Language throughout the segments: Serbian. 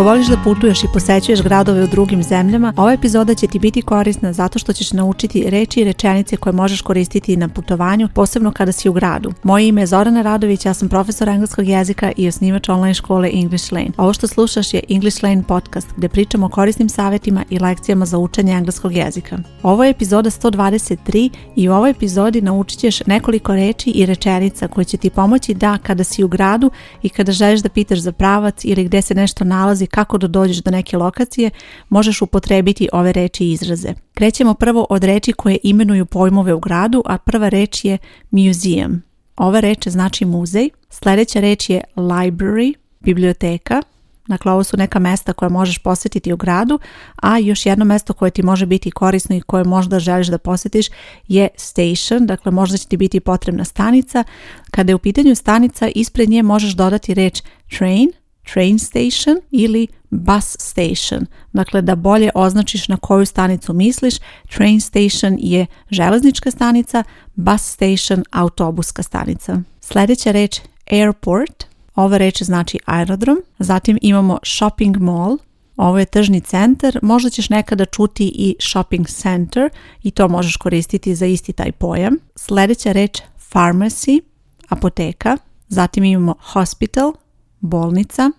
Ako voliš da putuješ i posećuješ gradove u drugim zemljama, ova epizoda će ti biti korisna zato što ćeš naučiti reči i rečenice koje možeš koristiti na putovanju, posebno kada si u gradu. Moje ime je Zorana Radović, ja sam profesor engleskog jezika i osnivač online škole English Lane. Ovo što slušaš je English Lane podcast gde pričamo o korisnim savjetima i lekcijama za učenje engleskog jezika. Ovo je epizoda 123 i u ovoj epizodi naučit ćeš nekoliko reči i rečenica koje će ti pomoći da kada si u gradu i kada želiš da pitaš za pravac ili gde se nešto nalazi kako da dođeš do neke lokacije, možeš upotrebiti ove reči i izraze. Krećemo prvo od reči koje imenuju pojmove u gradu, a prva reč je museum. Ova reč znači muzej. Sljedeća reč je library, biblioteka. Dakle, ovo su neka mesta koja možeš posjetiti u gradu, a još jedno mesto koje ti može biti korisno i koje možda želiš da posjetiš je station, dakle možda će ti biti potrebna stanica. Kada je u pitanju stanica, ispred nje možeš dodati reč train, train station ili bus station. Dakle, da bolje označiš na koju stanicu misliš, train station je železnička stanica, bus station autobuska stanica. Sljedeća reč airport, ova reč znači aerodrom. Zatim imamo shopping mall, ovo je tržni centar, možda ćeš nekada čuti i shopping center i to možeš koristiti za isti taj pojam. Sljedeća reč pharmacy, apoteka, zatim imamo hospital, bolnica,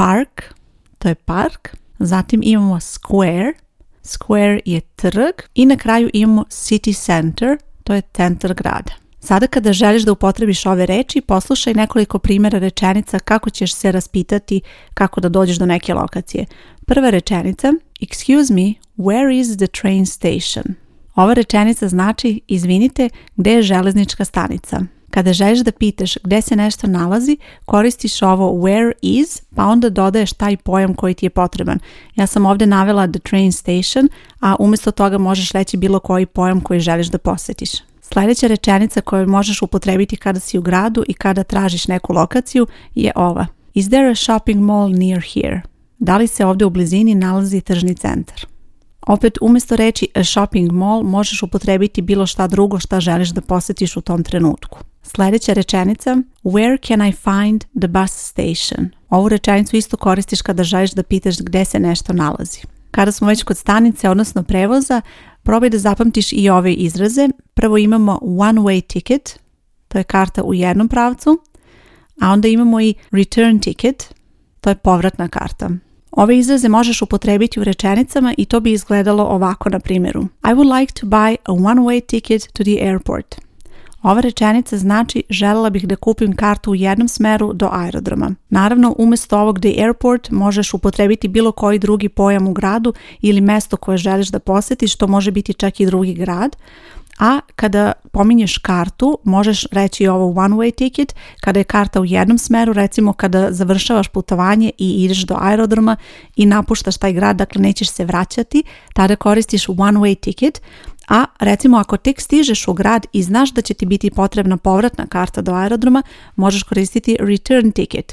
park, to je park. Zatim imamo square, square je trg i na kraju imamo city center, to je centar grada. Sada kada želiš da upotrebiš ove reči, poslušaj nekoliko primjera rečenica kako ćeš se raspitati kako da dođeš do neke lokacije. Prva rečenica, excuse me, where is the train station? Ova rečenica znači, izvinite, gdje je železnička stanica? Kada želiš da pitaš gdje se nešto nalazi, koristiš ovo where is, pa onda dodaješ taj pojam koji ti je potreban. Ja sam ovdje navela the train station, a umjesto toga možeš reći bilo koji pojam koji želiš da posjetiš. Sljedeća rečenica koju možeš upotrebiti kada si u gradu i kada tražiš neku lokaciju je ova. Is there a shopping mall near here? Da li se ovdje u blizini nalazi tržni centar? Opet umjesto reći a shopping mall možeš upotrebiti bilo šta drugo šta želiš da posjetiš u tom trenutku. Sljedeća rečenica Where can I find the bus station? Ovu rečenicu isto koristiš kada želiš da pitaš gdje se nešto nalazi. Kada smo već kod stanice, odnosno prevoza, probaj da zapamtiš i ove izraze. Prvo imamo one way ticket, to je karta u jednom pravcu, a onda imamo i return ticket, to je povratna karta. Ove izraze možeš upotrebiti u rečenicama i to bi izgledalo ovako na primjeru. I would like to buy a one way ticket to the airport. Ova rečenica znači želela bih da kupim kartu u jednom smeru do aerodroma. Naravno, umjesto ovog the airport možeš upotrebiti bilo koji drugi pojam u gradu ili mesto koje želiš da posjetiš, to može biti čak i drugi grad. A kada pominješ kartu, možeš reći ovo one way ticket, kada je karta u jednom smeru, recimo kada završavaš putovanje i ideš do aerodroma i napuštaš taj grad, dakle nećeš se vraćati, tada koristiš one way ticket, a recimo ako tek stižeš u grad i znaš da će ti biti potrebna povratna karta do aerodroma, možeš koristiti return ticket.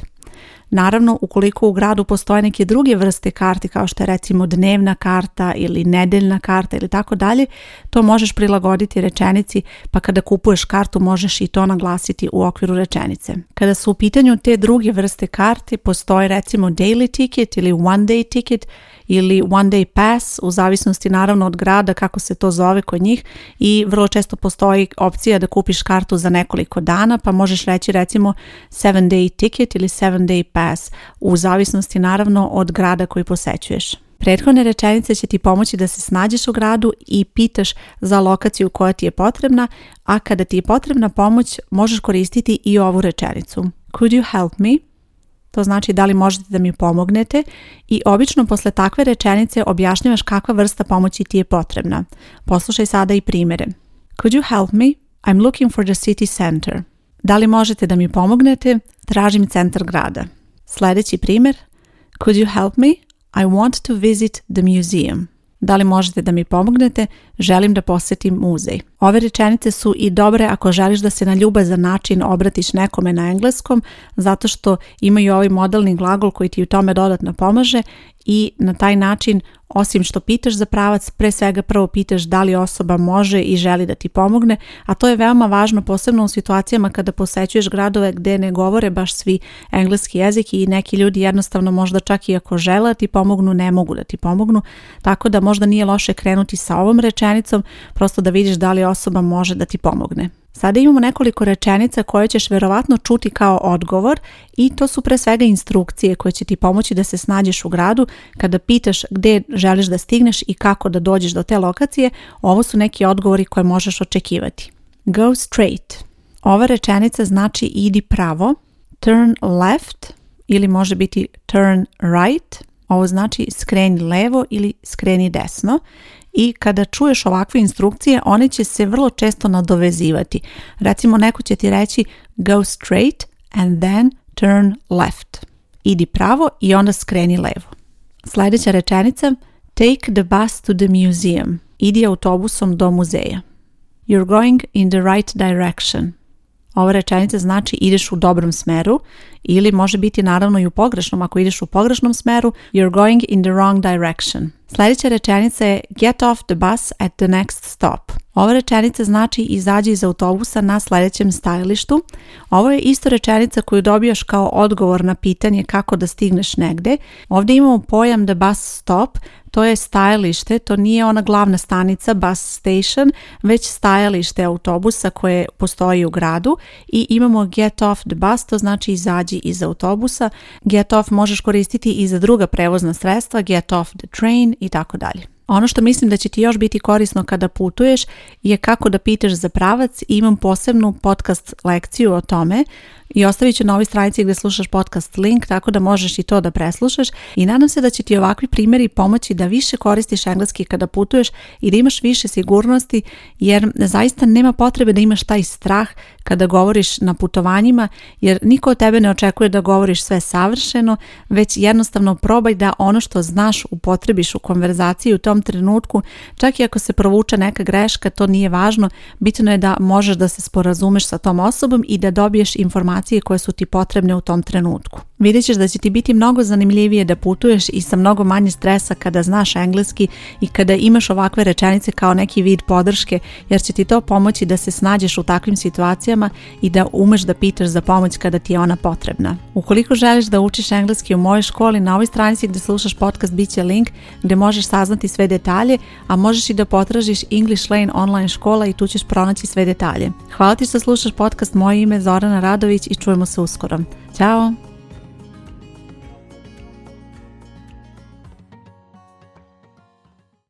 Naravno, ukoliko u gradu postoje neke druge vrste karti kao što je recimo dnevna karta ili nedeljna karta ili tako dalje, to možeš prilagoditi rečenici pa kada kupuješ kartu možeš i to naglasiti u okviru rečenice. Kada su u pitanju te druge vrste karti postoje recimo daily ticket ili one day ticket ili one day pass u zavisnosti naravno od grada kako se to zove kod njih i vrlo često postoji opcija da kupiš kartu za nekoliko dana pa možeš reći recimo 7 day ticket ili 7 day pass u zavisnosti naravno od grada koji posećuješ. Prethodne rečenice će ti pomoći da se snađeš u gradu i pitaš za lokaciju koja ti je potrebna, a kada ti je potrebna pomoć možeš koristiti i ovu rečenicu. Could you help me? to znači da li možete da mi pomognete i obično posle takve rečenice objašnjavaš kakva vrsta pomoći ti je potrebna. Poslušaj sada i primere. Could you help me? I'm looking for the city center. Da li možete da mi pomognete? Tražim centar grada. Sljedeći primjer. Could you help me? I want to visit the museum. Da li možete da mi pomognete? Želim da posjetim muzej. Ove rečenice su i dobre ako želiš da se na ljubazan način obratiš nekome na engleskom, zato što imaju ovaj modelni glagol koji ti u tome dodatno pomaže i na taj način, osim što pitaš za pravac, pre svega prvo pitaš da li osoba može i želi da ti pomogne, a to je veoma važno posebno u situacijama kada posećuješ gradove gde ne govore baš svi engleski jezik i neki ljudi jednostavno možda čak i ako žele da ti pomognu, ne mogu da ti pomognu, tako da možda nije loše krenuti sa ovom rečenicom, prosto da vidiš da li osoba može da ti pomogne. Sada imamo nekoliko rečenica koje ćeš verovatno čuti kao odgovor i to su pre svega instrukcije koje će ti pomoći da se snađeš u gradu kada pitaš gdje želiš da stigneš i kako da dođeš do te lokacije. Ovo su neki odgovori koje možeš očekivati. Go straight. Ova rečenica znači idi pravo, turn left ili može biti turn right. Ovo znači skreni levo ili skreni desno i kada čuješ ovakve instrukcije one će se vrlo često nadovezivati. Recimo neko će ti reći go straight and then turn left. Idi pravo i onda skreni levo. Sljedeća rečenica take the bus to the museum. Idi autobusom do muzeja. You're going in the right direction. Ova rečenica znači ideš u dobrom smeru ili može biti naravno i u pogrešnom. Ako ideš u pogrešnom smeru, you're going in the wrong direction. Sljedeća rečenica je get off the bus at the next stop. Ova rečenica znači izađi iz autobusa na sljedećem stajalištu. Ovo je isto rečenica koju dobijaš kao odgovor na pitanje kako da stigneš negde. Ovdje imamo pojam da bus stop, to je stajalište, to nije ona glavna stanica bus station, već stajalište autobusa koje postoji u gradu i imamo get off the bus, to znači izađi iz autobusa. Get off možeš koristiti i za druga prevozna sredstva, get off the train i tako dalje. Ono što mislim da će ti još biti korisno kada putuješ je kako da pitaš za pravac i imam posebnu podcast lekciju o tome i ostavit ću na ovoj stranici gdje slušaš podcast link tako da možeš i to da preslušaš i nadam se da će ti ovakvi primjeri pomoći da više koristiš engleski kada putuješ i da imaš više sigurnosti jer zaista nema potrebe da imaš taj strah kada govoriš na putovanjima jer niko od tebe ne očekuje da govoriš sve savršeno već jednostavno probaj da ono što znaš upotrebiš u konverzaciji u tom trenutku čak i ako se provuče neka greška to nije važno bitno je da možeš da se sporazumeš sa tom osobom i da dobiješ informaciju informacije koje su ti potrebne u tom trenutku. Vidjet ćeš da će ti biti mnogo zanimljivije da putuješ i sa mnogo manje stresa kada znaš engleski i kada imaš ovakve rečenice kao neki vid podrške jer će ti to pomoći da se snađeš u takvim situacijama i da umeš da pitaš za pomoć kada ti je ona potrebna. Ukoliko želiš da učiš engleski u mojoj školi, na ovoj stranici gdje slušaš podcast bit će link gdje možeš saznati sve detalje, a možeš i da potražiš English Lane online škola i tu ćeš pronaći sve detalje. Hvala ti što slušaš podcast, moje ime Zorana Radović i čujemo se uskoro. Ćao!